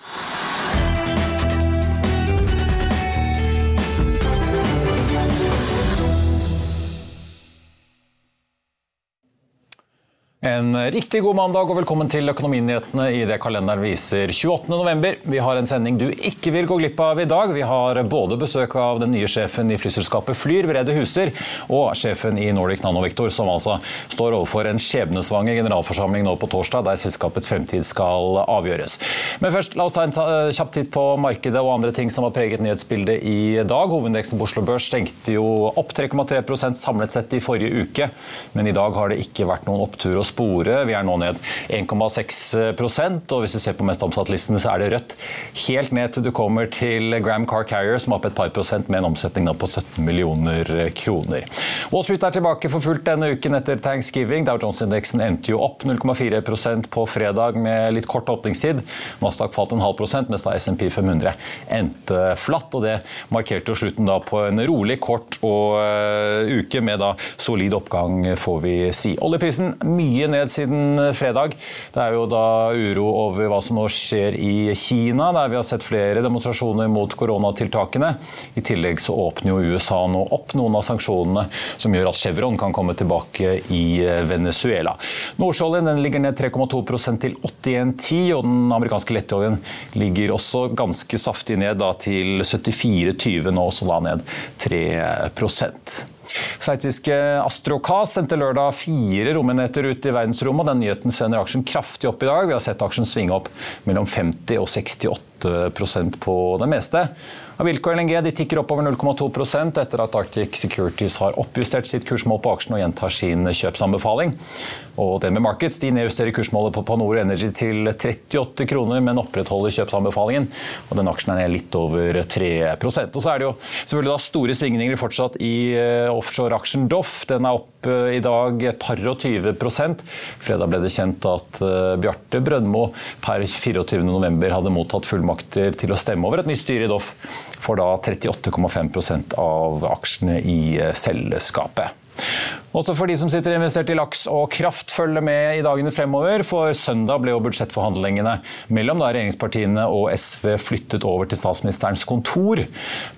you En riktig god mandag og velkommen til Økonominyhetene i det kalenderen viser 28. november. Vi har en sending du ikke vil gå glipp av i dag. Vi har både besøk av den nye sjefen i flyselskapet Flyr, Brede Huser, og sjefen i Nordic Nanovektor, som altså står overfor en skjebnesvanger generalforsamling nå på torsdag, der selskapets fremtid skal avgjøres. Men først, la oss ta en kjapp titt på markedet og andre ting som har preget nyhetsbildet i dag. Hovedindeksen på Oslo Børs stengte jo opp 3,3% samlet sett i forrige uke, men i dag har det ikke vært noen opptur. å spore. Vi er nå ned 1,6% og hvis du ser på mest omsatt-listene, så er det rødt helt ned til du kommer til Gram Car Carrier, som er opp et par prosent med en omsetning på 17 millioner kroner. Wall Street er tilbake for fullt denne uken etter thanksgiving. Dow Jones-indeksen endte jo opp 0,4% på fredag med litt kort åpningstid. Nasdaq falt en halv prosent, mens da SMP 500 endte flatt. og Det markerte jo slutten da på en rolig, kort og, uh, uke med da solid oppgang, får vi si. Oljeprisen mye mye ned siden eh, fredag. Det er jo da uro over hva som nå skjer i Kina, der vi har sett flere demonstrasjoner mot koronatiltakene. I tillegg så åpner jo USA nå opp noen av sanksjonene som gjør at Chevron kan komme tilbake i eh, Venezuela. Nordsjøoljen ligger ned 3,2% til 81,10, og den amerikanske lettoljen ligger også ganske saftig ned da, til 74,20 nå, så da ned 3 Sveitsiske Astrocas sendte lørdag fire romenheter ut i verdensrommet. og Den nyheten sender aksjen kraftig opp i dag. Vi har sett aksjen svinge opp mellom 50 og 68% på det meste. Avilco LNG de tikker opp over 0,2% etter at Arctic Securities har oppjustert sitt kursmål på aksjen og gjentar sin kjøpsanbefaling. Og DNB Markets de nedjusterer kursmålet på Panor Energy til 38 kroner, men opprettholder kjøpsanbefalingen. og Den aksjen er ned litt over 3% Og så er det jo selvfølgelig da store svingninger fortsatt i eh, offshore-aksjen Doff. Den er opp eh, i dag et par og 20 Fredag ble det kjent at eh, Bjarte Brøndmo per 24.11 hadde mottatt fullmakter til å stemme over et nytt styre i Doff for da 38,5% av aksjene i eh, selskapet. Også for de som sitter investert i laks og kraft, følger med i dagene fremover. For søndag ble jo budsjettforhandlingene mellom regjeringspartiene og SV flyttet over til statsministerens kontor.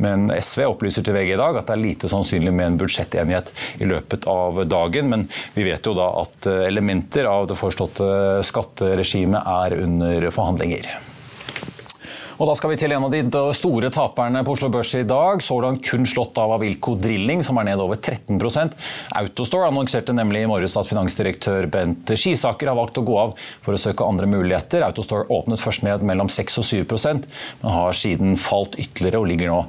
Men SV opplyser til VG i dag at det er lite sannsynlig med en budsjettenighet i løpet av dagen. Men vi vet jo da at elementer av det foreslåtte skatteregimet er under forhandlinger. Og da skal vi til en av de store taperne på Oslo Børs i dag. Så langt kun slått av Avilco Drilling, som er ned over 13% Autostore annonserte nemlig i morges at finansdirektør Bent Skisaker har valgt å gå av for å søke andre muligheter. Autostore åpnet først ned mellom 6 og 7% men har siden falt ytterligere og ligger nå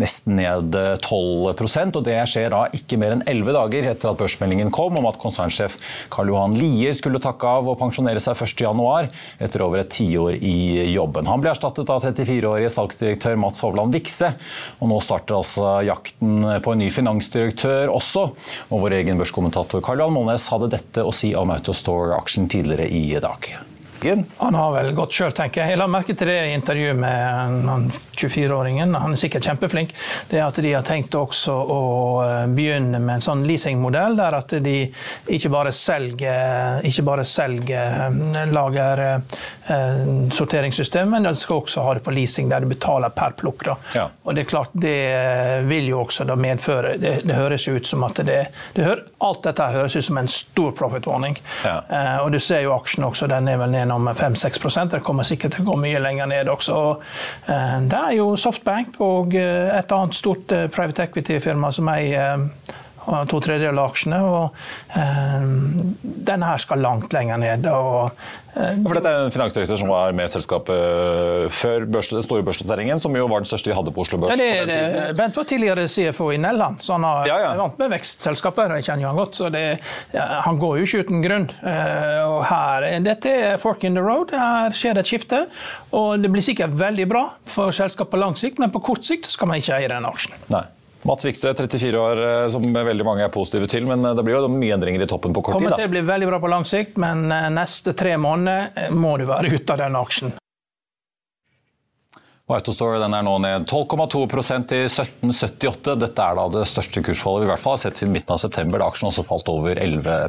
nesten ned 12% og Det skjer da ikke mer enn 11 dager etter at børsmeldingen kom om at konsernsjef Karl Johan Lier skulle takke av og pensjonere seg 1.1 etter over et tiår i jobben. Han ble erstattet av 34-årige salgsdirektør Mats Hovland Vikse. Og nå starter altså jakten på en ny finansdirektør også. Og vår egen børskommentator Karl Johan Molnes hadde dette å si om Autostore-aksjen tidligere i dag. Han har vel gått sjøl, tenker jeg. Jeg la merke til det i intervjuet med 24-åringen. Han er sikkert kjempeflink. Det er at de har tenkt også å eh, begynne med en sånn leasingmodell, der at de ikke bare selger, ikke bare selger eh, lager eh, sorteringssystem, men de skal også ha det på leasing, der du betaler per plukk. Ja. Og det er klart, det vil jo også da medføre Det, det høres ut som at det, det hører, Alt dette høres ut som en stor profit-warning. Ja. Eh, og du ser jo aksjen også, den er vel ned om 5-6 Det kommer sikkert til å gå mye lenger ned også. Og, eh, det er jo Softbank og eh, et annet stort eh, private equity-firma som eier eh, to tredjedeler av aksjene. og eh, Denne her skal langt lenger ned. og For dette er en finansdirektør som var med selskapet før børs, den store børsnoteringen, som jo var den største vi hadde på Oslo Børs. Ja, det, det, Bent var tidligere CFO i Nelland, så han har Ja, ja. vant med vekstselskaper. Jeg kjenner jo han godt, så det, han går jo ikke uten grunn. Eh, og her, dette er fork in the road. Her skjer det et skifte. Og det blir sikkert veldig bra for selskapet på lang sikt, men på kort sikt skal man ikke eie den aksjen. Nei. Mats Vikse, 34 år, eh, som veldig mange er positive til, men eh, det blir jo mye endringer i toppen på kort tid. Kommer til å bli veldig bra på lang sikt, men eh, neste tre måneder må du være ute av den aksjen. Autostore den er nå ned 12,2% til 1778. Dette er da det største kursfallet vi i hvert fall har sett siden midten av september, da aksjen også falt over 11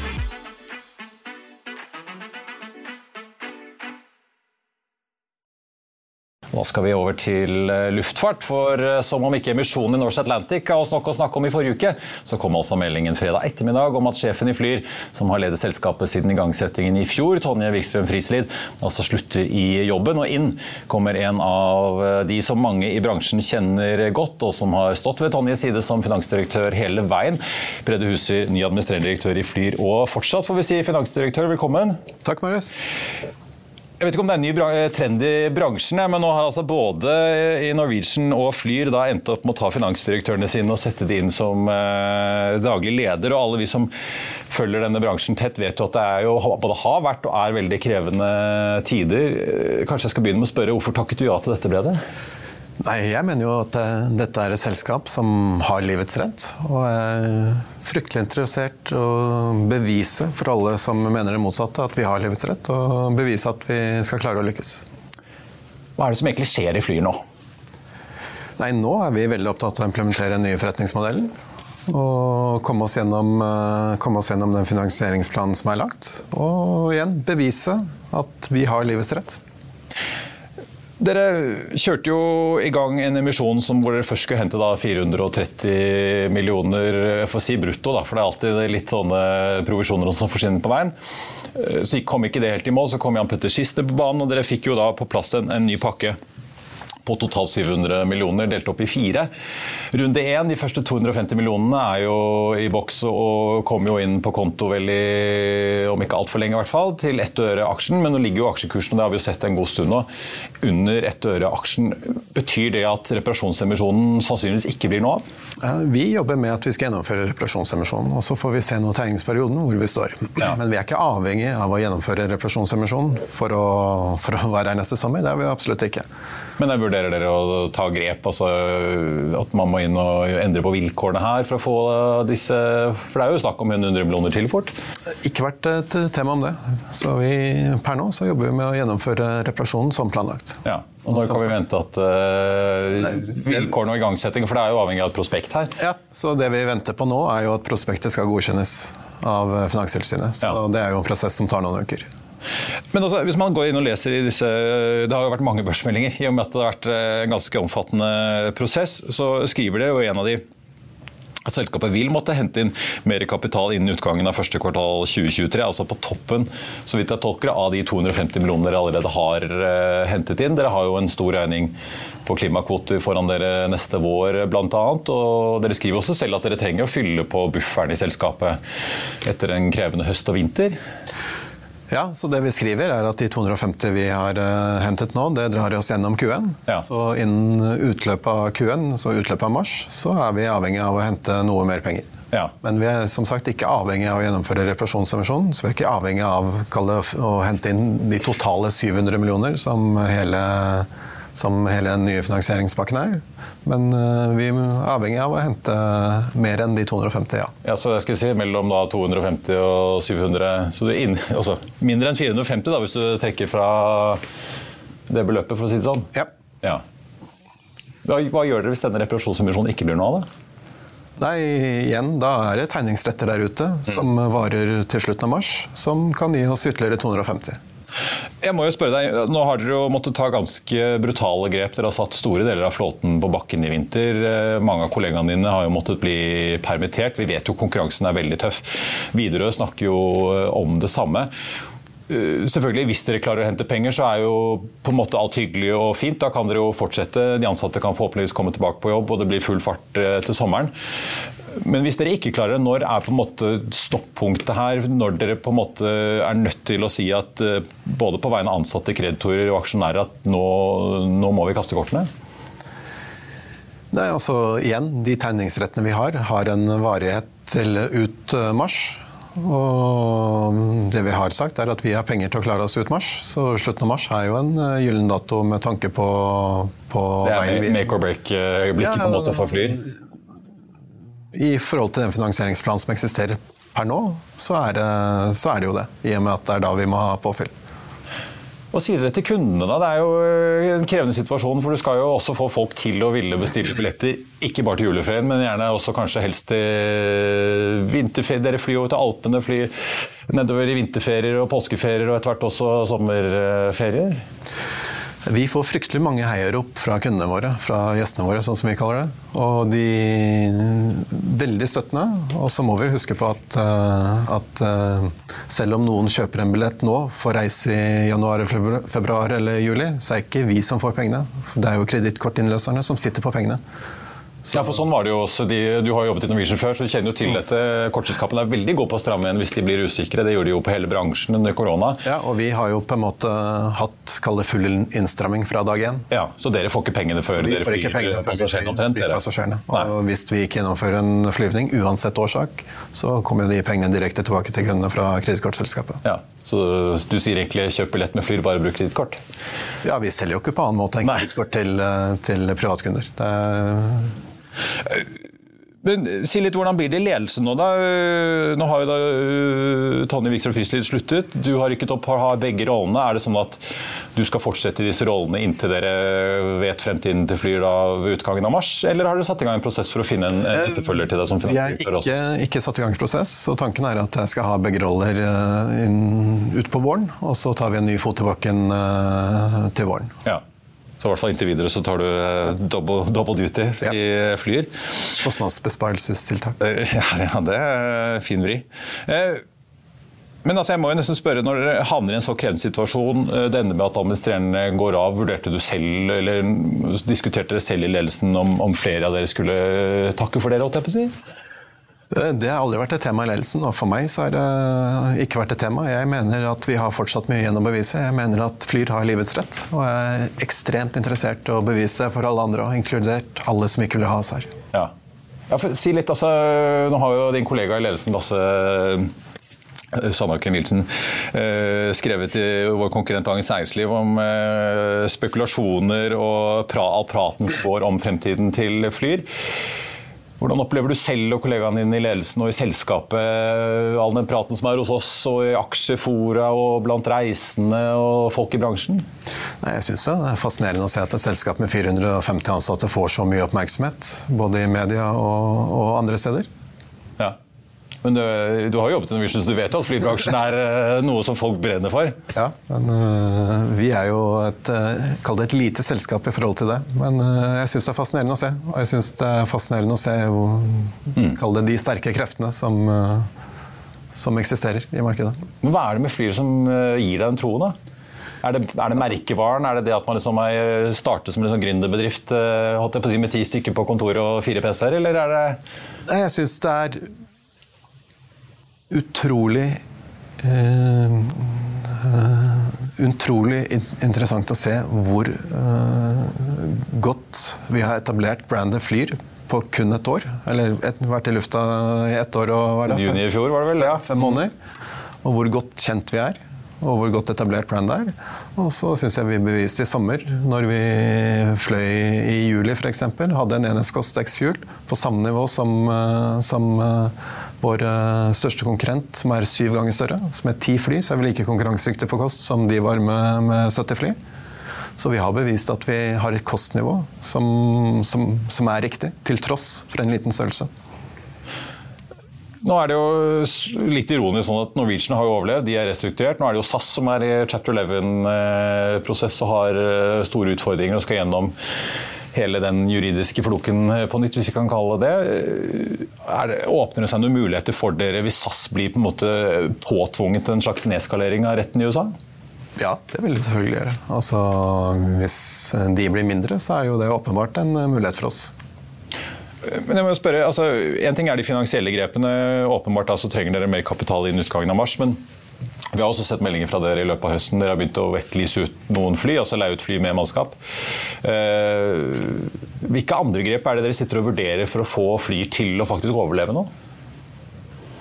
Nå skal vi over til eh, luftfart, for eh, som om ikke emisjonen i Norse Atlantic ga oss nok å snakke om i forrige uke, så kom altså meldingen fredag ettermiddag om at sjefen i Flyr, som har ledet selskapet siden igangsettingen i fjor, Tonje Wikstrøm Frislid, altså slutter i jobben. Og inn kommer en av eh, de som mange i bransjen kjenner godt, og som har stått ved Tonjes side som finansdirektør hele veien. Brede Huser, ny administrerende direktør i Flyr, og fortsatt får vi si finansdirektør, velkommen. Takk, Marius. Jeg vet ikke om det er en ny trend i bransjen, men nå har altså både i Norwegian og Flyr da endt opp med å ta finansdirektørene sine og sette de inn som eh, daglig leder. Og alle vi som følger denne bransjen tett, vet jo at det er jo, både har vært og er veldig krevende tider. Eh, Kanskje jeg skal begynne med å spørre hvorfor takket du ja til dette, Brede? Nei, jeg mener jo at eh, dette er et selskap som har livets rett. Og er fryktelig interessert i å bevise for alle som mener det motsatte, at vi har livets rett. Og bevise at vi skal klare å lykkes. Hva er det som egentlig skjer i Flyr nå? Nei, nå er vi veldig opptatt av å implementere den nye forretningsmodellen. Og komme oss gjennom, eh, komme oss gjennom den finansieringsplanen som er lagt. Og igjen bevise at vi har livets rett. Dere kjørte jo i gang en emisjon hvor dere først skulle hente da 430 millioner jeg får si brutto, da, for det er alltid litt sånne provisjoner som forsvinner på veien. Eh, Så kom ikke det helt i mål, så kom Jan Petter Siste på banen, og dere fikk jo da på plass en, en ny pakke på totalt 700 millioner, delt opp i fire. Runde én, de første 250 millionene, er jo i boks og kommer jo inn på konto vel i, om ikke altfor lenge i hvert fall, til ett øre aksjen. Men nå ligger jo aksjekursen, og det har vi jo sett en god stund nå, under ett øre aksjen. Betyr det at reparasjonsemisjonen sannsynligvis ikke blir noe av? Vi jobber med at vi skal gjennomføre reparasjonsemisjonen, og så får vi se nå tegningsperioden hvor vi står. Ja. Men vi er ikke avhengig av å gjennomføre reparasjonsemisjonen for for å være her neste sommer. Det er vi absolutt ikke. Men jeg vurderer dere å ta grep, altså at man må inn og endre på vilkårene her for å få disse For det er jo snakk om 100 millioner til fort. Ikke vært et tema om det. Så vi, per nå så jobber vi med å gjennomføre reparasjonen som planlagt. Ja. Og når kan vi vente at uh, vilkårene og igangsetting, for det er jo avhengig av et prospekt her. Ja, så det vi venter på nå er jo at prospektet skal godkjennes av Finanstilsynet. Så Ja. det er jo en prosess som tar noen uker. Men altså, hvis man går inn og leser i disse Det har jo vært mange børsmeldinger. I og med at det har vært eh, en ganske omfattende prosess, så skriver det jo en av de at selskapet vil måtte hente inn mer kapital innen utgangen av første kvartal 2023. Altså på toppen så vidt jeg tolker det, av de 250 millioner dere allerede har eh, hentet inn. Dere har jo en stor regning på klimakvoter foran dere neste vår bl.a. Og dere skriver også selv at dere trenger å fylle på bufferen i selskapet etter en krevende høst og vinter. Ja, så det vi skriver er at de 250 vi har uh, hentet nå, det drar oss gjennom Q1. Ja. Så innen utløpet av Q1, så utløpet av mars, så er vi avhengig av å hente noe mer penger. Ja. Men vi er som sagt ikke avhengig av å gjennomføre reparasjonsemisjonen. Så vi er ikke avhengig av det, å hente inn de totale 700 millioner som hele, som hele den nye finansieringspakken er. Men uh, vi er avhengig av å hente mer enn de 250, ja. Ja, så jeg skulle si Mellom da 250 og 700 så inn, altså, Mindre enn 450 da, hvis du trekker fra det beløpet, for å si det sånn? Ja. ja. Hva, hva gjør dere hvis denne reparasjonsemisjonen ikke blir noe av det? Nei, igjen, da er det tegningsretter der ute som varer til slutten av mars, som kan gi oss ytterligere 250. Jeg må jo spørre deg, Nå har dere jo måttet ta ganske brutale grep. Dere har satt store deler av flåten på bakken i vinter. Eh, mange av kollegaene dine har jo måttet bli permittert. Vi vet jo konkurransen er veldig tøff. Widerøe snakker jo eh, om det samme. Eh, selvfølgelig, Hvis dere klarer å hente penger, så er jo på en måte alt hyggelig og fint. Da kan dere jo fortsette. De ansatte kan forhåpentligvis komme tilbake på jobb, og det blir full fart til sommeren. Men hvis dere ikke klarer det, når er på en måte stoppunktet her? Når dere på en måte er nødt til å si at eh, både på vegne av ansatte, kreditorer og aksjonærer at nå, nå må vi kaste kortene? Nei, altså igjen, De tegningsrettene vi har, har en varighet til ut mars. Og det vi har sagt, er at vi har penger til å klare oss ut mars. Så slutten av mars er jo en eh, gyllen dato med tanke på, på Det er make or break-øyeblikket ja, på en måte for Flyr? I forhold til den finansieringsplanen som eksisterer per nå, så er, det, så er det jo det. I og med at det er da vi må ha påfyll. Hva sier dere til kundene? da? Det er jo eh, en krevende situasjon, for du skal jo også få folk til å ville bestille billetter. Ikke bare til juleferien, men gjerne også kanskje helst til vinterferie. Dere flyr jo til Alpene, flyr nedover i vinterferier og påskeferier og etter hvert også sommerferier. Vi får fryktelig mange heiarop fra kundene våre, fra gjestene våre, sånn som vi kaller det. Og de veldig støttende. Og så må vi huske på at, eh, at, eh, selv om noen kjøper en billett nå for reise i januar, februar eller juli, så er det ikke vi som får pengene. Det er jo kredittkortinnløserne som sitter på pengene. Så. Ja, for sånn var det jo også. De, du har jobbet i Norwegian før, så du kjenner jo til dette. Kortselskapene er veldig gode på å stramme igjen hvis de blir usikre. Det gjorde de jo på hele bransjen under korona. Ja, og vi har jo på en måte hatt kall det full innstramming fra dag én. Ja, Så dere får ikke pengene før dere flyr pengene passasjerene omtrent? passasjerene. Og hvis vi ikke gjennomfører en flyvning, uansett årsak, så kommer de pengene direkte tilbake til kundene fra kredittkortselskapet. Ja, så du sier egentlig kjøp billett med Flyr, bare bruk kredittkort? Ja, vi selger jo ikke på annen måte enn kredittkort til, eh, til privatkunder. Det er men Si litt, Hvordan blir det i ledelsen nå, da? Nå har jo da uh, Tonje Wikstrøm Frislid sluttet. Du har rykket opp, har begge rollene. Er det sånn at du skal fortsette i disse rollene inntil dere vet fremtiden til Flyr da, ved utgangen av mars? Eller har dere satt i gang en prosess for å finne en, etterfølger til deg? som Jeg har ikke, ikke, satt i gang en prosess, og tanken er at jeg skal ha begge roller inn, ut på våren. Og så tar vi en ny fot i bakken til våren. Ja. Så i hvert fall inntil videre så tar du eh, double, double duty ja. i flyer. Kostnadsbesparelsestiltak. Ja, ja, det er fin vri. Eh, men altså, jeg må jo nesten spørre, når dere havner i en så krevende situasjon, det ender med at administrerende går av, vurderte du selv, eller diskuterte dere selv i ledelsen om, om flere av dere skulle takke for dere? holdt jeg på å si? Det har aldri vært et tema i ledelsen, og for meg så har det ikke vært et tema. Jeg mener at vi har fortsatt mye igjen å bevise. Jeg mener at Flyr har livets rett, og jeg er ekstremt interessert i å bevise for alle andre, inkludert alle som ikke vil ha oss her. Ja. ja si litt, altså, Nå har jo din kollega i ledelsen, Lasse eh, Sandaker Nilsen eh, skrevet i vår konkurrent Dagens Næringsliv om eh, spekulasjoner og pra, all praten spår om fremtiden til Flyr. Hvordan opplever du selv og kollegaene dine i ledelsen og i selskapet all den praten som er hos oss og i aksjefora og blant reisende og folk i bransjen? Nei, jeg synes Det er fascinerende å se at et selskap med 450 ansatte får så mye oppmerksomhet. Både i media og, og andre steder. Ja. Men du, du, har jobbet i Norwegian, så du vet jo at flybransjen er uh, noe som folk brenner for? Ja, men uh, vi er jo et, det et lite selskap i forhold til det. Men jeg syns det er fascinerende å se. Og jeg syns det er fascinerende å se mm. kall det de sterke kreftene som, som eksisterer i markedet. Men Hva er det med Flyr som gir deg den troen? da? Er det, er det, merkevaren? Er det det at man liksom starter som en liksom gründerbedrift si, med ti stykker på kontoret og fire PC-er, eller er det Jeg syns det er utrolig uh, Utrolig interessant å se hvor uh, godt vi har etablert brandet Flyr på kun et år. Eller et, vært i lufta i ett år og Siden juni i fjor, var det vel? Ja. fem måneder. Og hvor godt kjent vi er. Og hvor godt etablert brand er. Og så syns jeg vi beviste i sommer, når vi fløy i juli f.eks., hadde en enhetskost X-Fuel på samme nivå som, eh, som eh, vår eh, største konkurrent, som er syv ganger større, som er ti fly, så er vi like konkurransedyktige på kost som de var med, med 70 fly. Så vi har bevist at vi har et kostnivå som, som, som er riktig, til tross for en liten størrelse. Nå er det jo litt ironisk sånn at Norwegian har jo overlevd, de er restrukturert. Nå er det jo SAS som er i chapter 11-prosess og har eh, store utfordringer og skal gjennom hele den juridiske floken på nytt, hvis vi kan kalle det det. det åpner det seg noen muligheter for dere hvis SAS blir på en måte påtvunget en slags nedskalering av retten i USA? Ja, det vil det selvfølgelig gjøre. Altså, hvis de blir mindre, så er jo det åpenbart en mulighet for oss. Men jeg må spørre, altså, En ting er de finansielle grepene. Åpenbart altså, trenger dere mer kapital innen utgangen av mars. men vi har også sett meldinger fra dere i løpet av høsten. Dere har begynt å wetlease ut noen fly, altså leie ut fly med mannskap. Eh, hvilke andre grep er det dere sitter og vurderer for å få flyer til å faktisk overleve nå?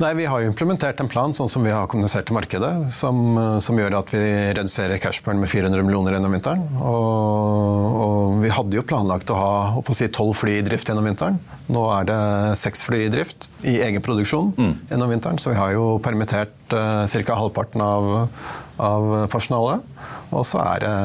Nei, Vi har jo implementert en plan sånn som vi har kommunisert til markedet, som, som gjør at vi reduserer cashburn med 400 millioner gjennom vinteren. Og, og, vi hadde jo planlagt å ha å si, 12 fly i drift gjennom vinteren. Nå er det seks fly i drift i egen produksjon mm. gjennom vinteren, så vi har jo permittert uh, ca. halvparten av, av personalet. Og så er det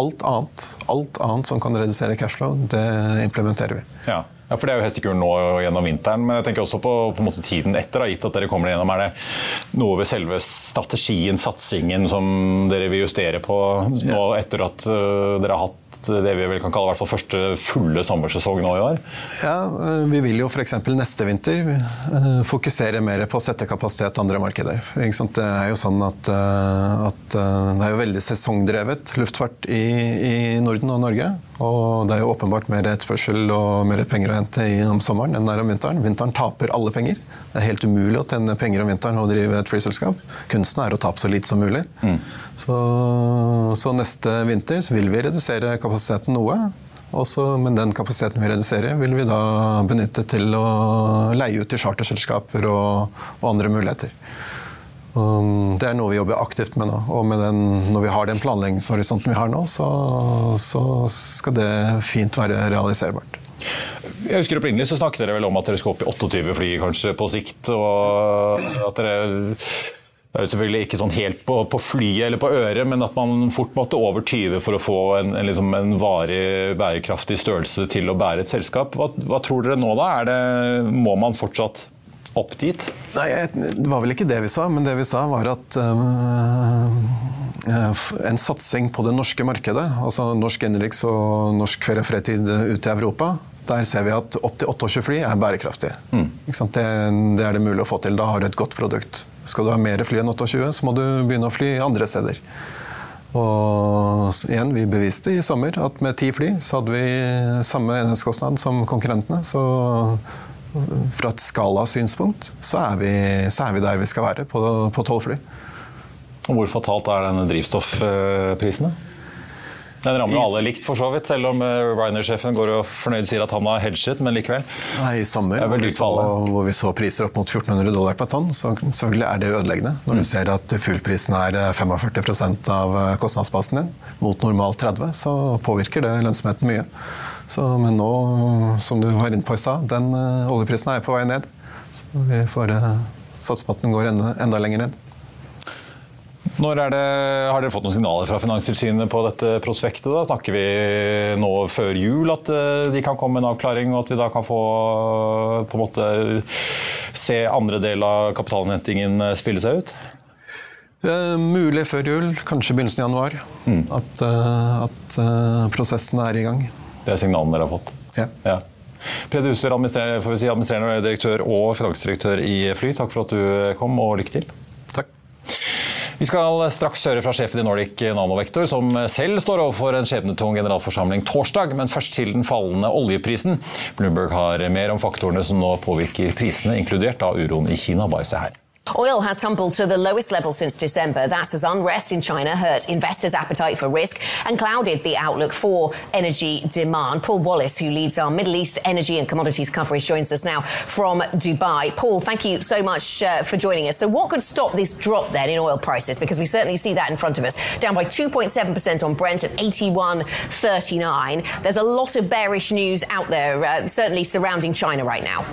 alt annet, alt annet som kan redusere cashflow, det implementerer vi. Ja. Ja, for Det er jo hestekuren nå gjennom vinteren, men jeg tenker også på, på måte, tiden etter, gitt at dere kommer igjennom. Er det noe ved selve strategien, satsingen, som dere vil justere på nå etter at uh, dere har hatt det vi vel kan kalle hvert fall første fulle sommersesong nå i år? Ja, uh, Vi vil jo f.eks. neste vinter uh, fokusere mer på å sette kapasitet andre markeder. Det er jo sånn at, at det er jo veldig sesongdrevet luftfart i, i Norden og Norge. Og det er jo åpenbart mer etterspørsel og mer penger å hente om sommeren enn det er om vinteren. Vinteren taper alle penger. Det er helt umulig å tjene penger om vinteren og drive et flyselskap. Kunsten er å tape så lite som mulig. Mm. Så, så, neste vinter vil vi redusere kapasiteten noe. Også, men den kapasiteten vi reduserer, vil vi da benytte til å leie ut til charterselskaper og, og andre muligheter. Um, det er noe vi jobber aktivt med nå. Og med den, når vi har den planleggingshorisonten vi har nå, så, så, skal det fint være realiserbart. Jeg husker Opprinnelig så snakket dere vel om at dere skal opp i 28 fly kanskje på sikt. og at dere det er jo selvfølgelig ikke sånn helt på, på, flyet eller på øret, men at man fort måtte over 20 for å få en, en, liksom en varig bærekraftig størrelse til å bære et selskap. Hva, hva tror dere nå, da? Det, må man fortsatt opp dit? Nei, Det var vel ikke det vi sa, men det vi sa var at øh, en satsing på det norske markedet, altså norsk innenriks og norsk ferie og fritid ute i Europa, der ser vi at opptil 28 fly er bærekraftig. Mm. Det, det, er det mulig å få til. Da har du et godt produkt. Skal du ha mer fly enn 28, så må du begynne å fly andre steder. Og igjen, vi beviste i sommer at med ti fly så hadde vi samme enhetskostnad som konkurrentene. Så fra et skalasynspunkt så, så er vi der vi skal være, på tolv fly. Og hvor fatalt er denne drivstoffprisene? Den rammer jo alle likt, for så vidt, selv om eh, Ryanair-sjefen går og fornøyd sier at han har hedget, men likevel. Nei, I sommer, hvor vi, så, hvor vi, så, priser opp mot 1400 dollar per tonn, så selvfølgelig er det ødeleggende. Når mm. du ser at fuglprisen er 45 eh, av eh, kostnadsbasen din, mot normalt 30 så påvirker det lønnsomheten mye. Så, men nå, som du var inne på i stad, den oljeprisen er på vei ned. Så vi får satse på at den går enda, enda lenger ned. Når det, har dere fått noen signaler fra Finanstilsynet på dette prospektet? Da? Snakker vi nå før jul at uh, de kan komme med en avklaring, og at vi da kan få på en måte se andre del av kapitalinnhentingen spille seg ut? Eh, mulig før jul, kanskje begynnelsen av januar. Mm. At, uh, at prosessen er i gang. Det er signalene dere har fått? Ja. ja. Peder Husser, administrerende, si, administrerende direktør og finansdirektør i Fly, takk for at du kom, og lykke til. Vi skal straks høre fra sjefen i Nordic Nanovektor, som selv står overfor en skjebnetung generalforsamling torsdag, men først til den fallende oljeprisen. Bloomberg har mer om faktorene som nå påvirker prisene, inkludert av uroen i Kina. Bare se her. Oil has tumbled to the lowest level since December. That's as unrest in China hurt investors' appetite for risk and clouded the outlook for energy demand. Paul Wallace, who leads our Middle East energy and commodities coverage, joins us now from Dubai. Paul, thank you so much uh, for joining us. So, what could stop this drop then in oil prices? Because we certainly see that in front of us, down by 2.7% on Brent at 81.39. There's a lot of bearish news out there, uh, certainly surrounding China right now.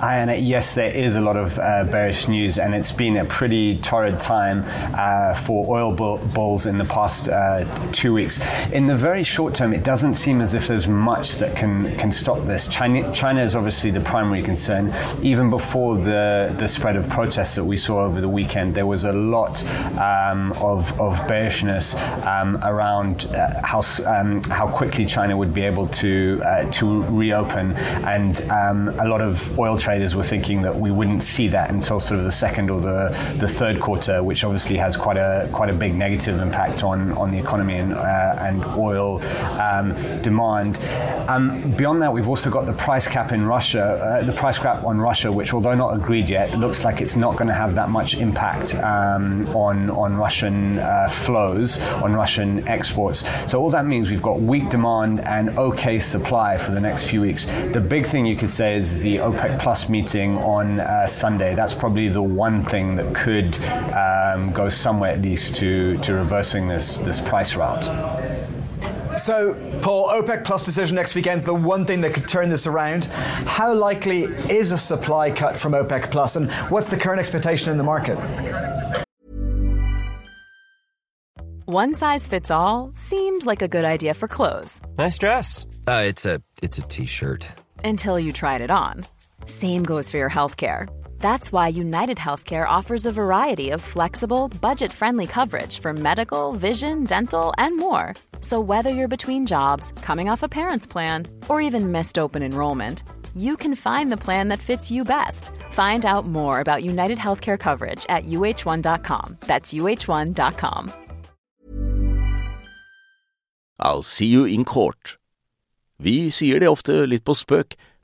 Yes, there is a lot of uh, bearish news, and it's been a pretty torrid time uh, for oil bulls in the past uh, two weeks. In the very short term, it doesn't seem as if there's much that can can stop this. China, China is obviously the primary concern. Even before the the spread of protests that we saw over the weekend, there was a lot um, of, of bearishness um, around uh, how um, how quickly China would be able to uh, to reopen, and um, a lot of oil traders were thinking that we wouldn't see that until sort of the second or the, the third quarter, which obviously has quite a quite a big negative impact on, on the economy and, uh, and oil um, demand. Um, beyond that, we've also got the price cap in Russia, uh, the price cap on Russia, which although not agreed yet, looks like it's not going to have that much impact um, on on Russian uh, flows, on Russian exports. So all that means we've got weak demand and okay supply for the next few weeks. The big thing you could say is the OPEC Plus meeting on uh, Sunday. That's probably the one thing that could um, go somewhere at least to, to reversing this, this price route. So, Paul, OPEC Plus decision next weekend is the one thing that could turn this around. How likely is a supply cut from OPEC Plus, and what's the current expectation in the market? One size fits all seemed like a good idea for clothes. Nice dress. Uh, it's a it's a t-shirt. Until you tried it on. Same goes for your healthcare. That's why United Healthcare offers a variety of flexible, budget friendly coverage for medical, vision, dental, and more. So, whether you're between jobs, coming off a parent's plan, or even missed open enrollment, you can find the plan that fits you best. Find out more about United Healthcare coverage at uh1.com. That's uh1.com. I'll see you in court. Vi sier det ofte litt på spøk.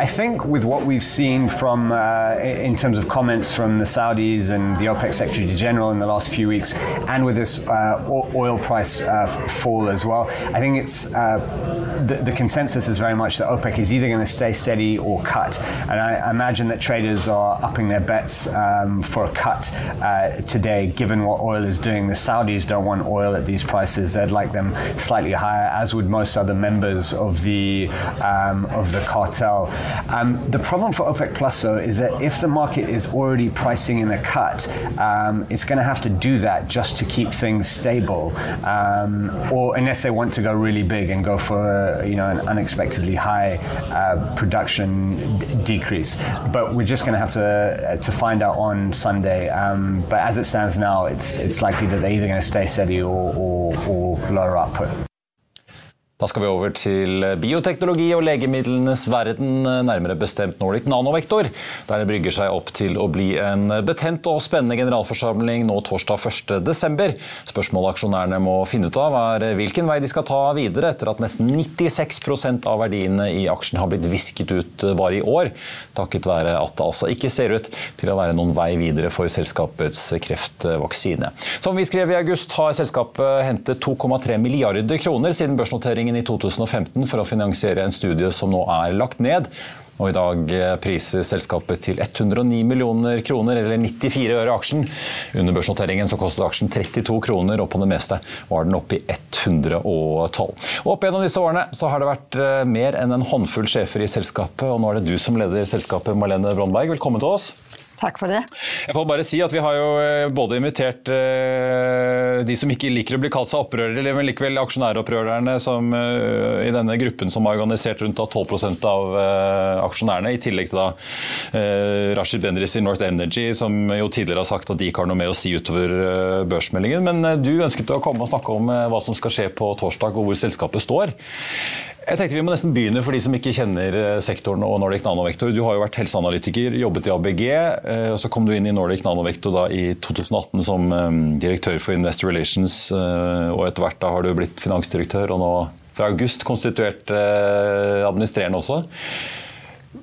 I think with what we've seen from, uh, in terms of comments from the Saudis and the OPEC Secretary General in the last few weeks, and with this uh, oil price uh, fall as well, I think it's uh, the, the, consensus is very much that OPEC is either going to stay steady or cut. And I imagine that traders are upping their bets um, for a cut uh, today, given what oil is doing. The Saudis don't want oil at these prices; they'd like them slightly higher, as would most other members of the um, of the cartel. Um, the problem for OPEC Plus, though, is that if the market is already pricing in a cut, um, it's going to have to do that just to keep things stable, um, or unless they want to go really big and go for you know an unexpectedly high uh, production d- decrease. But we're just going to have to uh, to find out on Sunday. Um, but as it stands now, it's it's likely that they're either going to stay steady or, or, or lower output. Da skal vi over til bioteknologi og legemidlenes verden, nærmere bestemt Nordic Nanovektor, der det brygger seg opp til å bli en betent og spennende generalforsamling nå torsdag 1.12. Spørsmålet aksjonærene må finne ut av, er hvilken vei de skal ta videre etter at nesten 96% av verdiene i aksjen har blitt visket ut bare i år, takket være at det altså ikke ser ut til å være noen vei videre for selskapets kreftvaksine. Som vi skrev i august, har selskapet hentet 2,3 milliarder kroner siden børsnoteringen finansieringen i 2015 for å finansiere en studie som nå er lagt ned. Og I dag eh, priser selskapet til 109 millioner kroner, eller 94 øre aksjen. Under børsnoteringen så kostet aksjen 32 kroner, og på det meste var den oppe i 112. Og Opp gjennom disse årene så har det vært eh, mer enn en håndfull sjefer i selskapet, og nå er det du som leder selskapet, Marlene Brondberg. Velkommen til oss. Takk for det. Jeg får bare si at Vi har jo eh, både invitert uh, de som ikke liker å bli kalt seg opprørere, men likevel aksjonæropprørerne som, uh, i denne gruppen som har organisert rundt 12 av aksjonærene, i tillegg til da Rashid Bendris i North Energy, som jo tidligere har sagt at de ikke har noe med å si utover børsmeldingen. Men du ønsket å komme og snakke om hva som skal skje på torsdag, og hvor selskapet står. Jeg tenkte Vi må nesten begynne for de som ikke kjenner eh, sektoren og Nordic Nanovektor. Du har jo vært helseanalytiker, jobbet i ABG. Eh, og Så kom du inn i Nordic Nanovektor da i 2018 som eh, direktør for Investor Relations. og Etter hvert da har du blitt finansdirektør, og nå fra august konstituert administrerende også.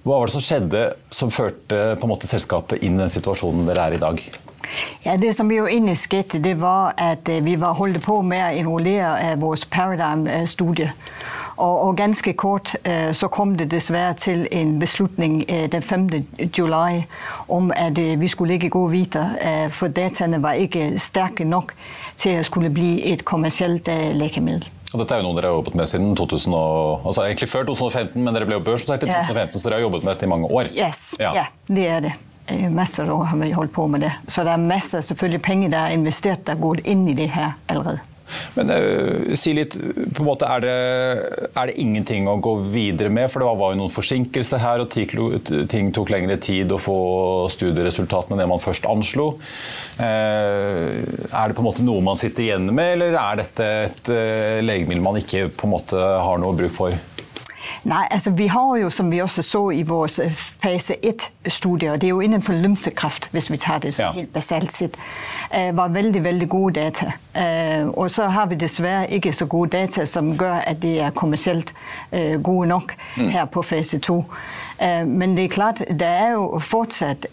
Hva var det som skjedde som førte på en måte selskapet inn i den situasjonen dere er i dag? Ja, Det som jo egentlig skjedde, det var at vi var holdt på med å enrollere vårt Paradigm-studie. Og, og, ganske kort øh, så kom det dessverre til en beslutning øh, den 5. juli om at øh, vi skulle ikke gå videre, for dataene var ikke sterke nok til å skulle bli et kommersielt legemiddel. Og dette er jo noe dere har jobbet med siden 2000 og, altså egentlig før 2015, men dere ble jo børsnotert i 2015, så dere har jobbet med dette i mange år? Yes, ja. ja, det er det. Masse år har vi holdt på med det. Så det er masse selvfølgelig penger der er investert, der går inn i det her allerede. Men uh, si litt, på en måte er det, er det, ingenting å gå videre med? For det var, jo noen forsinkelser her, og ting tok lengre tid å få studieresultatene enn det man først anslo. Uh, er det på en måte noe man sitter igjen med, eller er dette et uh, legemiddel man ikke på en måte har noe bruk for? Nei, altså vi har jo, som vi også så i vores øh, fase 1-studier, det er jo innenfor lymfekraft, hvis vi tar det så ja. helt basalt sett, øh, var veldig veldig gode data. Øh, og så har vi dessverre ikke så gode data som gjør at det er kommersielt gode nok mm. her på fase 2. Men det er klart, det er jo fortsatt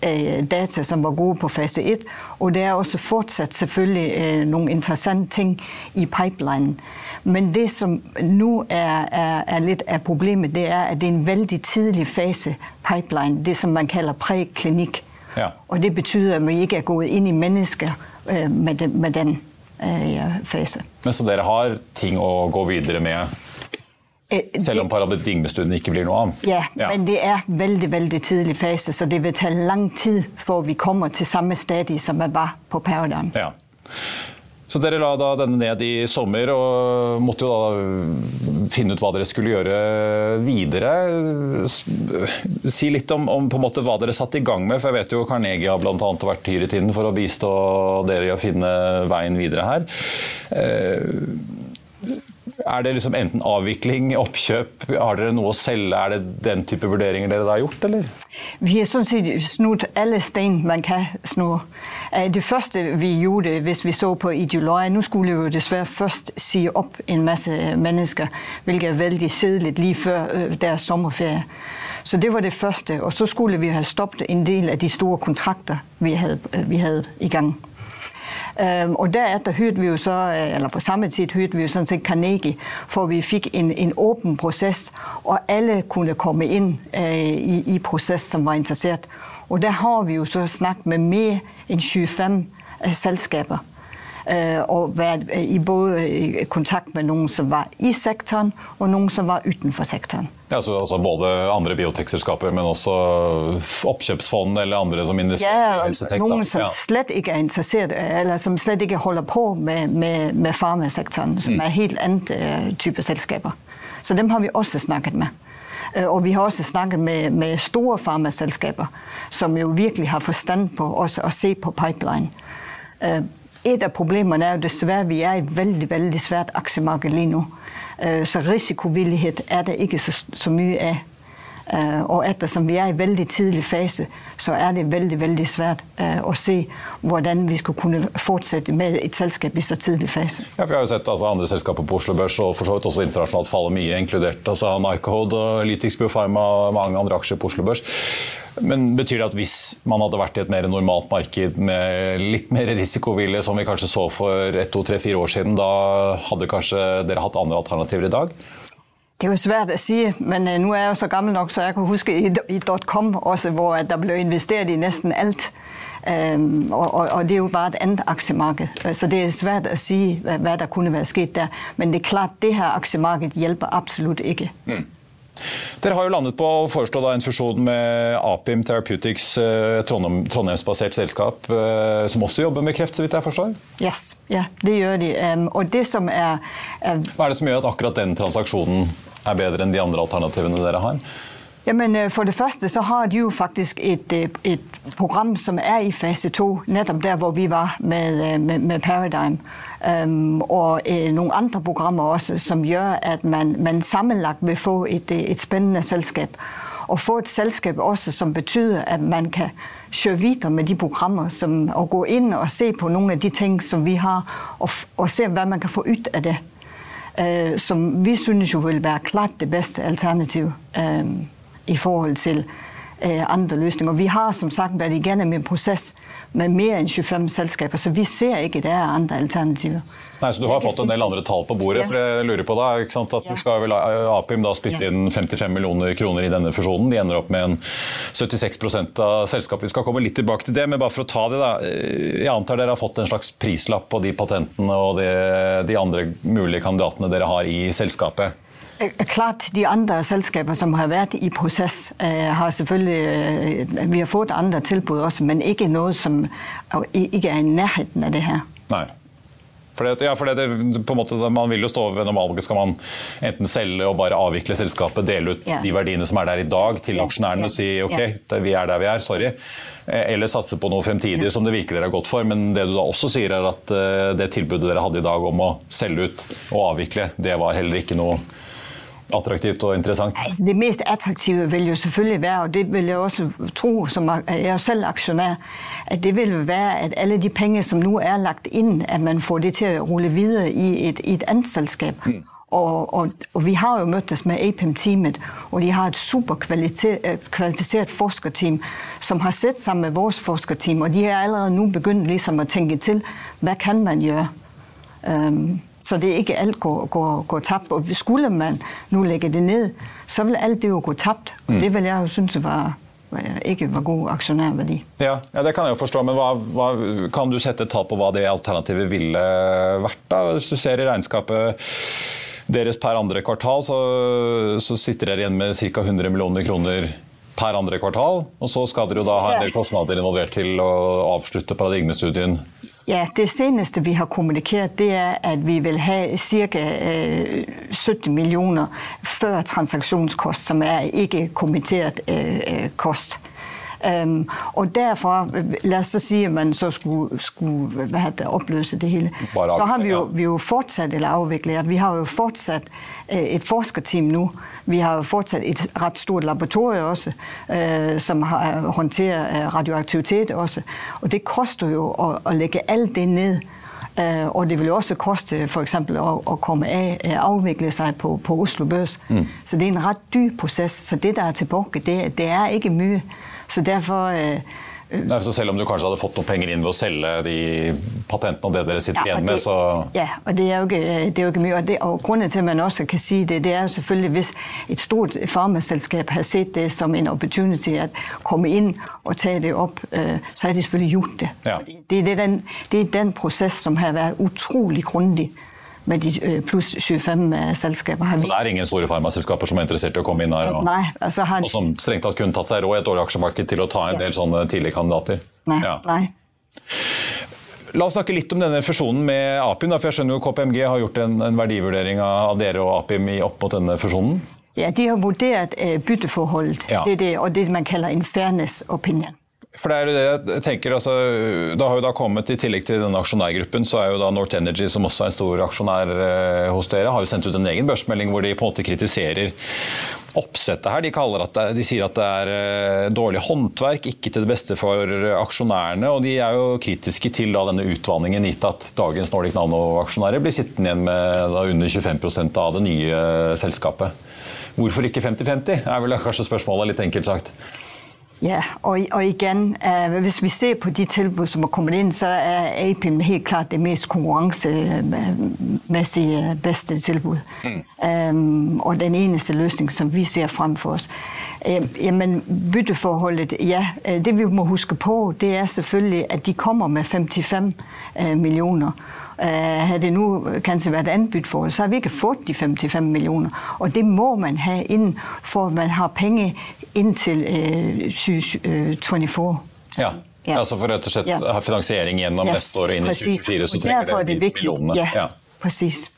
data som var gode på fase 1, og det er også fortsatt selvfølgelig noen interessante ting i pipelinen. Men det som nå er, er, er, litt av problemet, det er at det er en veldig tidlig fase pipeline. Det som man kaller preklinikk. Ja. Og det betyr at vi ikke er gått inn i mennesker øh, med, den, med den øh, fase. Men Så dere har ting å gå videre med? Eh, Selv om paradigmestudien ikke blir noe av? Ja, ja, men det er veldig veldig tidlig fase, så det vil ta lang tid før vi kommer til samme stadie som vi var på Paradigm. Ja. Så dere la da denne ned i sommer og måtte jo da finne ut hva dere skulle gjøre videre. Si litt om, om på en måte hva dere satte i gang med, for jeg vet jo Carnegie har bl.a. vært hyret inn for å bistå dere i å finne veien videre her. Eh, er det liksom enten avvikling, oppkjøp, har dere noe å selge? Er det den type vurderinger dere da har gjort, eller? Vi har sånn sett snudd alle stein man kan snu. Eh, det første vi gjorde, hvis vi så på i juli Nå skulle vi jo dessverre først si opp en masse mennesker, hvilket er veldig kjedelig like før øh, deres sommerferie. Så det var det første. Og så skulle vi ha stoppet en del av de store kontrakter vi hadde, øh, vi hadde i gang. Og deretter hørte vi jo så, øh, eller på samme tid hørte vi jo sådan set Carnegie, for vi fikk en, en åpen prosess, og alle kunne komme inn uh, i, i prosess som var interessert. Og der har vi jo så snakket med mer enn 25 uh, selskaper. Øh, og vært øh, i både øh, kontakt med noen som var i sektoren, og noen som var utenfor sektoren. Ja, så, altså både andre biotekselskaper, men også oppkjøpsfond eller andre som investerer i helsetek? Noen som ja. slett ikke er interessert, eller som slett ikke holder på med, med, med farmasektoren, som mm. er helt annen type selskaper. Så dem har vi også snakket med. Og vi har også snakket med, med store farmaselskaper, som jo virkelig har forstand på også å se på pipeline. Et av problemene er jo dessverre vi er i et veldig veldig svært aksjemarked lige nå. Øh, så risikovillighet er det ikke så, så mye av. Øh, og ettersom vi er i veldig tidlig fase, så er det veldig veldig svært å se hvordan vi skal kunne fortsette med et selskap i så tidlig fase. Ja, vi har jo sett altså, andre selskaper på Oslo Børs og for så vidt også internasjonalt falle mye, inkludert altså, Nycode og Litix Biopharma og mange andre aksjer på Oslo Børs. Men betyr det at hvis man hadde vært i et mer normalt marked med litt mer risikovilje, som vi kanskje så for ett, to, tre, fire år siden, da hadde kanskje dere hatt andre alternativer i dag? Det er jo svært å si, men uh, nå er jeg jo så gammel nok, så jeg kan huske i, i .com også, hvor der ble investert i nesten alt. Um, og, og, det er jo bare et annet aksjemarked. Så det er svært å si hva, hva der kunne være skjedd der. Men det er klart, det her aksjemarkedet hjelper absolutt ikke. Mm. Dere har jo landet på å foreslå en fusjon med Apim Therapeutics, eh, Trondheim, Trondheimsbasert selskap, eh, som også jobber med kreft, så vidt jeg forstår? Yes, yeah, det gjør de. Og det som er, er Hva er det som gjør at akkurat den transaksjonen er bedre enn de andre alternativene dere har? Jamen, øh, For det første så har de jo faktisk et, øh, et program som er i fase to, nettopp der hvor vi var med, øh, med, med Paradigm. Um, og eh, noen andre programmer også, som gjør at man, man sammenlagt vil få et, et, spennende selskap. Og få et selskap også som betyr at man kan kjøre videre med de programmer. Som, og gå inn og se på noen av de ting som vi har, og, og se hva man kan få ut av det. Uh, som vi synes jo vil være klart det beste alternativet. Um, i forhold til øh, andre løsninger. Vi har som sagt vært igjennom en prosess med mer enn 25 selskaper, så vi ser ikke det er andre alternativer. Nei, Så du har fått en del andre tall på bordet. Ja. for jeg lurer på da, ikke sant, at ja. skal vel Apim da spytte inn 55 millioner kroner i denne fusjonen. De ender opp med en 76 av selskapet. Vi skal komme litt tilbake til det, men bare for å ta det da. Jeg antar dere har fått en slags prislapp på de patentene og de, de andre mulige kandidatene dere har i selskapet. Klart de andre selskaper som har vært i prosess, øh, har selvfølgelig øh, Vi har fått andre tilbud også, men ikke noe som ikke er i nærheten av det her. Nei. Fordi, ja, for det, måte, Man vil jo stå ved normalt Skal man enten selge og bare avvikle selskapet, dele ut ja. de verdiene som er der i dag til aksjonærene og si ok, vi er der vi er, sorry. Eh, eller satse på noe fremtidig som det virker dere har gått for. Men det du da også sier er at eh, det tilbudet dere hadde i dag om å selge ut og avvikle, det var heller ikke noe attraktivt og interessant? Altså, det mest attraktive vil jo selvfølgelig være, og det vil jeg også tro, som jeg er selv aksjonær, at det vil være at alle de penger som nå er lagt inn, at man får det til å rulle videre i et, i et annet selskap. Mm. Og, og, og, vi har jo møttes med APIM-teamet, og de har et superkvalifisert øh, forskerteam som har sett sammen med vårt forskerteam, og de har allerede nå begynt liksom å tenke til hva kan man gjøre. Um, så det ikke alt går, går, går tapt. Og skulle man nå legge det ned, så vil alt det jo gå tapt. Og mm. det vil jeg jo synes var ikke var god aksjonærverdi. Ja, ja, det kan jeg jo forstå, men hva, hva, kan du sette et tall på hva det alternativet ville vært? da? Hvis du ser i regnskapet deres per andre kvartal, så, så sitter dere igjen med ca. 100 millioner kroner per andre kvartal. Og så skal dere jo da ha en del kostnader involvert til å avslutte paradigmestudien Ja, Det seneste vi har kommunikert, det er at vi vil ha ca. 70 millioner før transaksjonskost, som er ikke kommentert øh, øh, kost. Um, og derfra, la oss si at man så skulle, skulle det, oppløse det hele, så har vi jo, vi jo fortsatt, eller avviklet, vi har jo fortsatt uh, et forskerteam nå. Vi har jo fortsatt et rett stort laboratorium også, uh, som har, håndterer uh, radioaktivitet også. Og det koster jo å, å legge alt det ned. Uh, og det vil jo også koste f.eks. Å, å komme av, avvikle seg på, på Oslo Børs. Mm. Så det er en rett dyr prosess. Så det der er tilbake, det, det er ikke mye. Så derfor øh, Nei, så Selv om du kanskje hadde fått noen penger inn ved å selge de patentene og det dere sitter ja, igjen med, så Ja, og det er jo ikke, det er jo ikke mye. Og, det, og, grunnen til at man også kan si det, det er jo selvfølgelig hvis et stort farmaselskap har sett det som en opportunity å komme inn og ta det opp, øh, så har de selvfølgelig gjort det. Ja. Det, er den, det er den prosess som har vært utrolig grundig med de øh, pluss 25 øh, selskaper. Så det er ingen store farmaselskaper som er interessert i å komme inn her? Og, nei, altså her... og som strengt tatt kunne tatt seg råd i et dårlig aksjemarked til å ta en del sånne tidlige kandidater? Nei, ja. nei. La oss snakke litt om denne fusjonen med Apim. for jeg skjønner jo KPMG har gjort en, en verdivurdering av dere og Apim opp mot denne fusjonen? Ja, De har vurdert uh, bytteforholdet ja. det det, og det man kaller en fairness opinion. For det er jo det jeg tenker, altså, Det har jo da kommet, I tillegg til denne aksjonærgruppen, så er jo da North Energy, som også er en stor aksjonær eh, hos dere, har jo sendt ut en egen børsmelding hvor de på en måte kritiserer oppsettet her. De, det, de sier at det er eh, dårlig håndverk, ikke til det beste for aksjonærene. Og de er jo kritiske til da, denne utvanningen, gitt at dagens Nordic Nano-aksjonærer blir sittende igjen med da, under 25% av det nye selskapet. Hvorfor ikke 50-50, er vel kanskje spørsmålet, litt enkelt sagt. Ja, og, og igen, uh, hvis vi ser på de tilbud, som er kommet inn, så er APIM helt klart det mest konkurrencemæssige bedste tilbud. Mm. Um, og den eneste løsning, som vi ser frem for os. Uh, jamen, bytteforholdet, ja, det vi må huske på, det er selvfølgelig, at de kommer med 55 uh, millioner. Havde det nu kanskje vært anbudt for oss, så har vi ikke fått de 55 millioner. Og det må man ha inn, for man har penger inntil uh, 2024. Ja. Ja. Altså for rett og slett ja. ha finansiering gjennom yes, neste år og inn i 2024, så trenger det de millionene. Ja, ja. precis.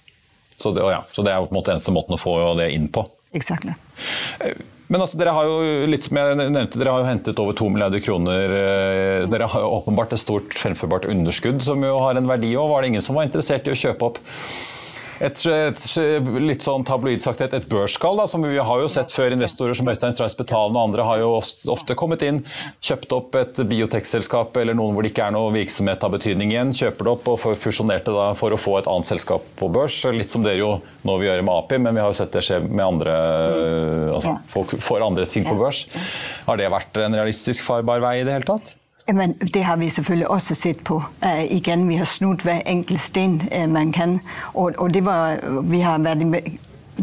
Så det, ja, så det er på en måte eneste måten å få det inn på. Exactly. Men altså, dere har jo litt som jeg nevnte, dere har jo hentet over to milliarder kroner. Dere har jo åpenbart et stort fremførbart underskudd som jo har en verdi òg. Var det ingen som var interessert i å kjøpe opp et, et, litt sånn tabloid sagt et, et børsskall, som vi har jo sett før investorer som Øystein Strauss Betalen og andre har jo ofte kommet inn, kjøpt opp et biotekselskap eller noen hvor det ikke er noe virksomhet av betydning igjen, kjøper det opp og fusjonerte da for å få et annet selskap på børs. Litt som dere jo nå vil gjøre med API, men vi har jo sett det skje med andre altså, folk får andre ting på børs. Har det vært en realistisk farbar vei i det hele tatt? Jamen, det har vi selvfølgelig også sett på. Uh, igen, vi har snudd hver enkelt sten uh, man kan. Og, og, det var, vi har vært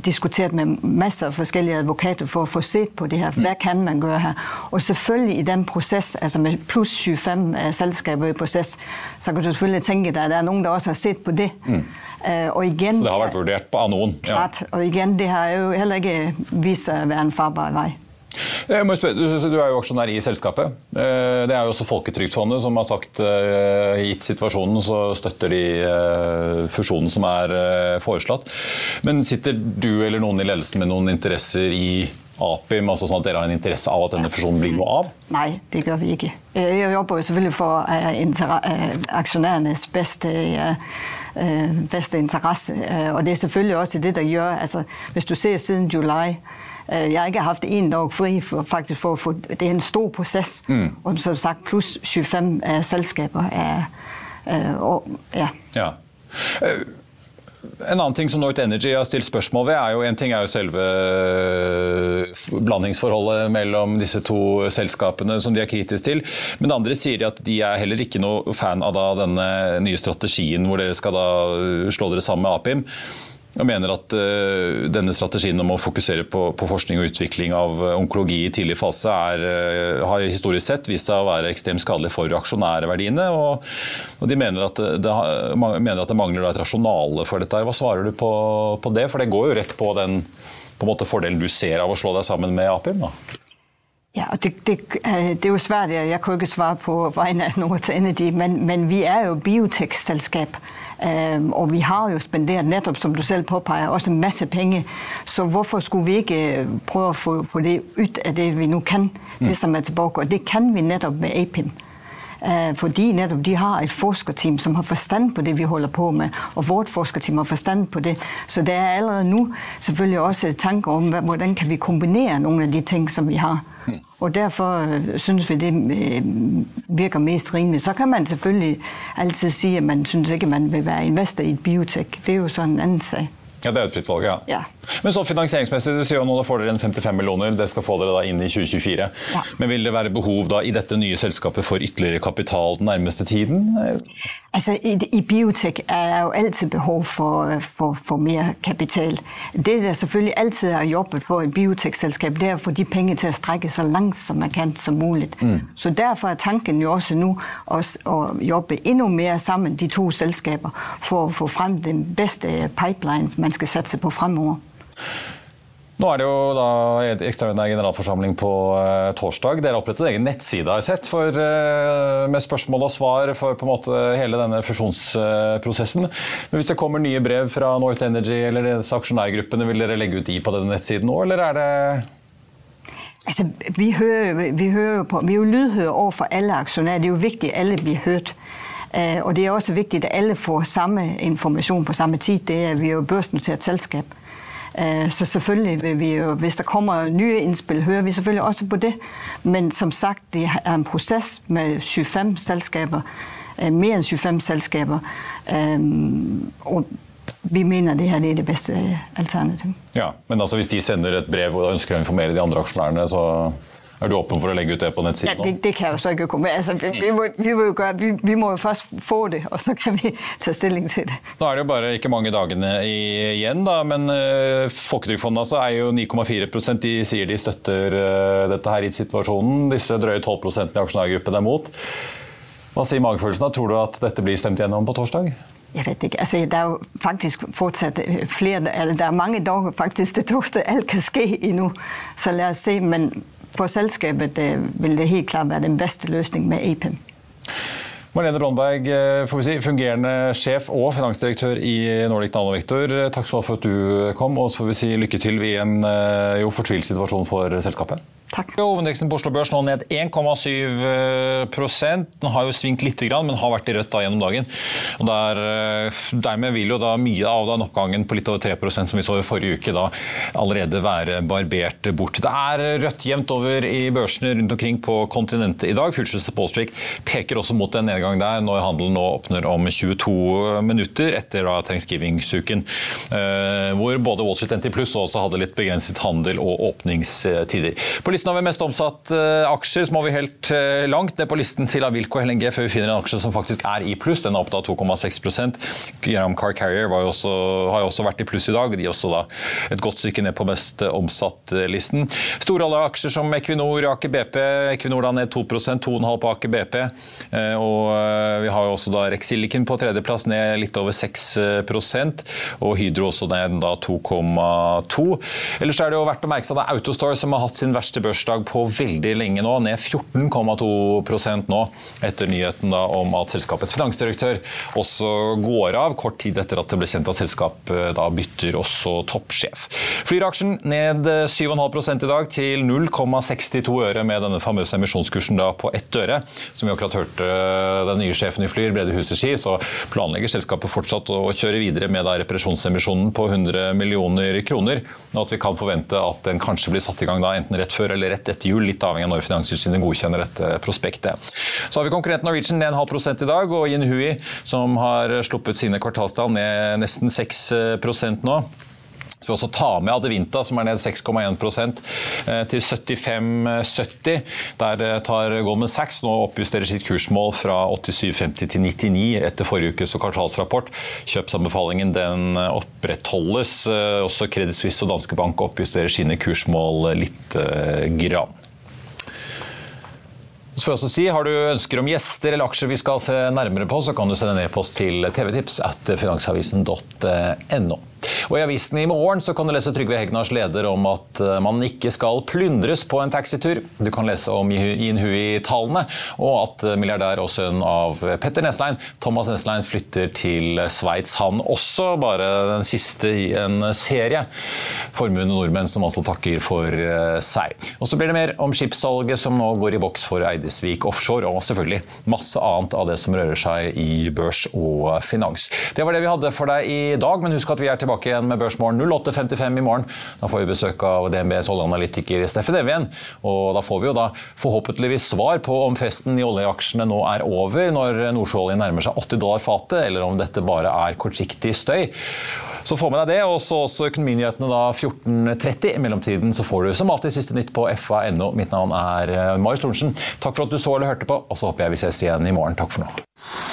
diskutert med masser av forskjellige advokater for å få sett på det her. Hva kan man gjøre her? Og selvfølgelig i den prosess, altså med pluss 25 uh, selskaper i prosess, så kan du selvfølgelig tenke deg at det er noen der også har sett på det. Mm. og igen, så det har vært vurdert på av noen? Ja. Klart. Og igjen, det har jo heller ikke vist seg å være en farbar vei. Du er jo aksjonær i selskapet. Eh, det er jo også Folketrygdfondet som har sagt eh, gitt situasjonen, så støtter de eh, fusjonen som er foreslått. Men sitter du eller noen i ledelsen med noen interesser i Apim, altså sånn at dere har en interesse av at denne fusjonen blir noe av? Nei, det gjør vi ikke. Jeg jobber jo selvfølgelig for aksjonærenes beste, beste interesse. Og det er selvfølgelig også det der gjør altså, Hvis du ser siden juli Øh, jeg har ikke haft en dag fri for, faktisk for å få Det er en stor prosess. Mm. Og som sagt pluss 25 uh, selskaper. Er, uh, og, ja. ja. En annen ting som North Energy har stilt spørsmål ved, er jo en ting er jo selve blandingsforholdet mellom disse to selskapene som de er kritiske til. Men det andre sier de at de er heller ikke noe fan av denne nye strategien hvor dere skal da slå dere sammen med Apim og mener at uh, denne strategien om å fokusere på, på, forskning og utvikling av eh, onkologi i tidlig fase er, uh, har historisk sett vist seg å være ekstremt skadelig for aksjonærverdiene. Og, og de mener at, det, mener at det mangler et rasjonale for dette. Hva svarer du på, på, det? For det går jo rett på den på måte, fordelen du ser av å slå deg sammen med Apim? da. Ja, og det, det, det, er jo svært. Jeg kan ikke svare på vegne av North Energy, men, men vi er jo biotekselskap. Og vi har jo spendert nettopp, som du selv påpeker, også masse penger. Så hvorfor skulle vi ikke øh, prøve å få, få det ut av det vi nå kan, det mm. som er tilbake? Og det kan vi nettopp med APIM. Øh, fordi nettopp de har et forskerteam som har forstand på det vi holder på med, og vårt forskerteam har forstand på det. Så det er allerede nå selvfølgelig også tanker om hvordan kan vi kombinere noen av de ting som vi har. Og derfor syns synes vi det øh, virker mest rimelig. Så kan man selvfølgelig alltid si at man synes ikke man vil være investor i et biotek. Det er jo sånn en annen sak. Ja, Det er et fritt valg, ja. ja. Men så finansieringsmessig, du sier jo nå da får dere en 55 millioner, det skal få dere da inn i 2024. Ja. Men vil det være behov da i dette nye selskapet for ytterligere kapital den nærmeste tiden? Altså, i, i biotek er jo alltid behov for, for, for, mer kapital. Det der selvfølgelig alltid har jobbet for et biotekselskap, det er å få de penger til å strekke så langt som man kan som mulig. Mm. Så derfor er tanken jo også nå å jobbe enda mer sammen, de to selskaper, for å få frem den beste pipeline man skal satse på fremover. Nå er det jo da ekstraordinær generalforsamling på uh, torsdag. Dere har opprettet egen nettside har jeg sett, for, uh, med spørsmål og svar for på en måte hele denne fusjonsprosessen. Men Hvis det kommer nye brev fra North Energy eller disse aksjonærgruppene, vil dere legge ut de på denne nettsiden nå, eller er det Altså, vi, hører, vi, hører på, vi er jo lydhøre overfor alle aksjonærer. Det er jo viktig at alle blir hørt. Uh, og det er også viktig at alle får samme informasjon på samme tid. Det er, vi er jo børsnotert selskap. Øh, så selvfølgelig vil vi jo, hvis der kommer nye innspill, hører vi selvfølgelig også på det. Men som sagt, det er en prosess med 25 selskaper, øh, mer enn 25 selskaper. Øh, og vi mener det her er det beste alternativet. Ja, Men altså hvis de sender et brev og ønsker å informere de andre aksjonærene, så Er du åpen for å legge ut det på nettsiden? Ja, det, det, kan jeg jo så ikke komme altså, vi, vi, må, vi, må gøre, vi, vi, må jo først få det, og så kan vi ta stilling til det. Nå er det jo bare ikke mange dagene igjen, da, men uh, Folketrygdfondet altså, er jo 9,4% De sier de støtter uh, dette her i situasjonen. Disse drøye 12 i aksjonærgruppen er mot. Hva sier magefølelsen? da? Tror du at dette blir stemt gjennom på torsdag? Jeg vet ikke. Altså, det er jo faktisk fortsatt øh, flere eller Det er mange dager faktisk til torsdag. Alt kan skje ennå. Så la oss se. Men for selskapet øh, vil det helt klart være den beste løsningen med APIM. Marlene Brondberg, får vi si, fungerende sjef og finansdirektør i Nordic Nanovektor. Takk skal du ha for at du kom, og så får vi si lykke til i en jo fortvilt situasjon for selskapet. Takk. Hovedindeksen på Oslo Børs nå ned 1,7% Den har jo svingt litt, men har vært i rødt da gjennom dagen. Og der, eh, dermed vil jo da mye av den oppgangen på litt over 3% som vi så i forrige uke, da allerede være barbert bort. Det er rødt jevnt over i børsene rundt omkring på kontinentet i dag. Futures Street peker også mot en nedgang der når handelen nå åpner om 22 minutter etter thanksgiving-uken, eh, hvor både Wall Street NT i pluss også hadde litt begrenset handel og åpningstider. På listen har mest omsatt uh, aksjer, så må vi helt uh, langt ned på listen til Avilco LNG før vi finner en aksje som faktisk er i pluss. Den er opp da 2,6% Gram Car Carrier jo også, har jo også vært i pluss i dag. De er også da et godt stykke ned på mest omsatt-listen. Store alle aksjer som Equinor, Aker BP. Equinor da ned 2% 2,5 på Aker BP. Og vi har jo også da Rexilicon på tredjeplass, ned litt over 6% og Hydro også ned da 2,2. Ellers er det jo verdt å merke seg at det er Autostore som har hatt sin verste børs børsdag på veldig lenge nå, ned 14,2% nå, etter nyheten om at selskapets finansdirektør også går av, kort tid etter at det ble kjent at selskapet da bytter også toppsjef. Flyr-aksjen ned 7,5 i dag til 0,62 øre med denne famøse emisjonskursen på ett øre. Som vi akkurat hørte den nye sjefen i Flyr, Brede Huset si, så planlegger selskapet fortsatt å kjøre videre med reparasjonsemisjonen på 100 millioner kroner, og at vi kan forvente at den kanskje blir satt i gang da enten rett før eller eller rett etter jul, litt avhengig av når Finanstilsynet godkjenner dette prospektet. Så har vi konkurrenten Norwegian ned en halv prosent i dag, og Inhui, som har sluppet sine kvartalstall ned nesten 6% nå. Så vi også ta med Adevinta, som er ned 6,1 eh, til 75,70. Der eh, tar Goldman Sachs nå oppjusterer sitt kursmål fra 87,50 til 99 etter forrige ukes kvartalsrapport. Kjøpsanbefalingen den opprettholdes. Eh, også Credit Suisse og Danske Bank oppjusterer sine kursmål litt grann. Så jeg også si, Har du ønsker om gjester eller aksjer vi skal se nærmere på, så kan du sende en e-post til tvtips at finansavisen.no. Og I avisen i morgen så kan du lese Trygve Hegnars leder om at eh, man ikke skal plyndres på en taxitur. Du kan lese om Inhui-tallene, og at eh, milliardær og sønn av Petter Neslein, Thomas Neslein, flytter til Sveits. Han også, bare den siste i en serie. Formuende nordmenn som altså takker for eh, seg. Og Så blir det mer om skipssalget som nå går i boks for Eidesvik Offshore, og selvfølgelig masse annet av det som rører seg i børs og finans. Det var det vi hadde for deg i dag, men husk at vi er tilbake tilbake igjen med Børsmorgen 08.55 i morgen. Da får vi besøk av DNBs oljeanalytiker Steffen Evjen. Og da får vi jo da forhåpentligvis svar på om festen i oljeaksjene nå er over når nordsjøoljen nærmer seg 80 dollar fatet, eller om dette bare er kortsiktig støy. Så få med deg det, og så også økonominyhetene da 14.30. I mellomtiden så får du som alltid siste nytt på fa.no. Mitt navn er eh, Marius Lorentzen. Takk for at du så eller hørte på, og så håper jeg vi ses igjen i morgen. Takk for nå.